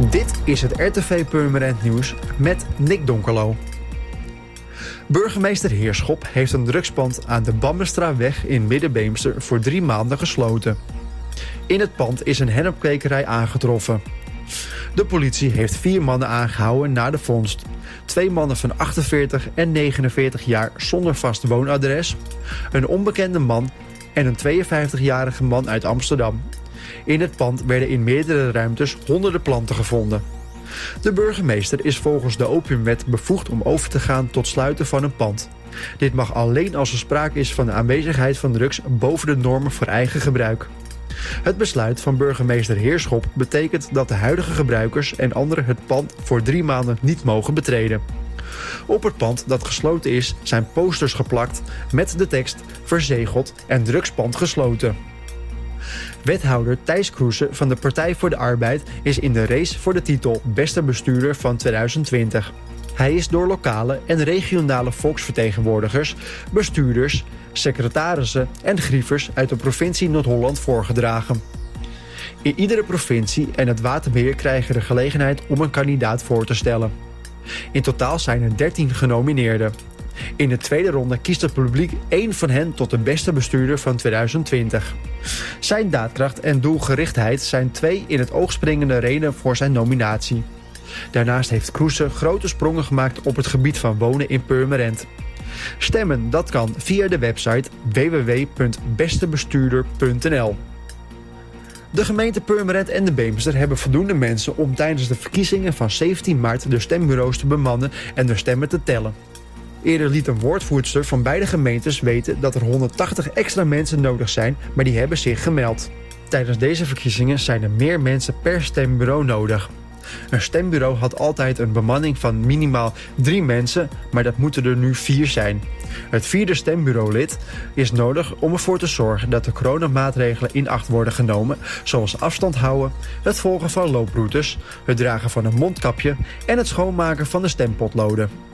Dit is het RTV Purmerend Nieuws met Nick Donkerlo. Burgemeester Heerschop heeft een drugspand aan de Bammenstraweg in Middenbeemster voor drie maanden gesloten. In het pand is een hennepkwekerij aangetroffen. De politie heeft vier mannen aangehouden na de vondst. Twee mannen van 48 en 49 jaar zonder vast woonadres, een onbekende man en een 52-jarige man uit Amsterdam. In het pand werden in meerdere ruimtes honderden planten gevonden. De burgemeester is volgens de opiumwet bevoegd om over te gaan tot sluiten van een pand. Dit mag alleen als er sprake is van de aanwezigheid van drugs boven de normen voor eigen gebruik. Het besluit van burgemeester Heerschop betekent dat de huidige gebruikers en anderen het pand voor drie maanden niet mogen betreden. Op het pand dat gesloten is zijn posters geplakt met de tekst verzegeld en drugspand gesloten. Wethouder Thijs Kroesen van de Partij voor de Arbeid is in de race voor de titel Beste Bestuurder van 2020. Hij is door lokale en regionale volksvertegenwoordigers, bestuurders, secretarissen en grievers uit de provincie Noord-Holland voorgedragen. In iedere provincie en het waterbeheer krijgen de gelegenheid om een kandidaat voor te stellen. In totaal zijn er 13 genomineerden. In de tweede ronde kiest het publiek één van hen tot de beste bestuurder van 2020. Zijn daadkracht en doelgerichtheid zijn twee in het oog springende redenen voor zijn nominatie. Daarnaast heeft Kroese grote sprongen gemaakt op het gebied van wonen in Purmerend. Stemmen, dat kan via de website www.bestebestuurder.nl. De gemeente Purmerend en de Beemster hebben voldoende mensen om tijdens de verkiezingen van 17 maart de stembureaus te bemannen en de stemmen te tellen. Eerder liet een woordvoerster van beide gemeentes weten dat er 180 extra mensen nodig zijn, maar die hebben zich gemeld. Tijdens deze verkiezingen zijn er meer mensen per stembureau nodig. Een stembureau had altijd een bemanning van minimaal drie mensen, maar dat moeten er nu vier zijn. Het vierde stembureaulid is nodig om ervoor te zorgen dat de coronamaatregelen in acht worden genomen, zoals afstand houden, het volgen van looproutes, het dragen van een mondkapje en het schoonmaken van de stempotloden.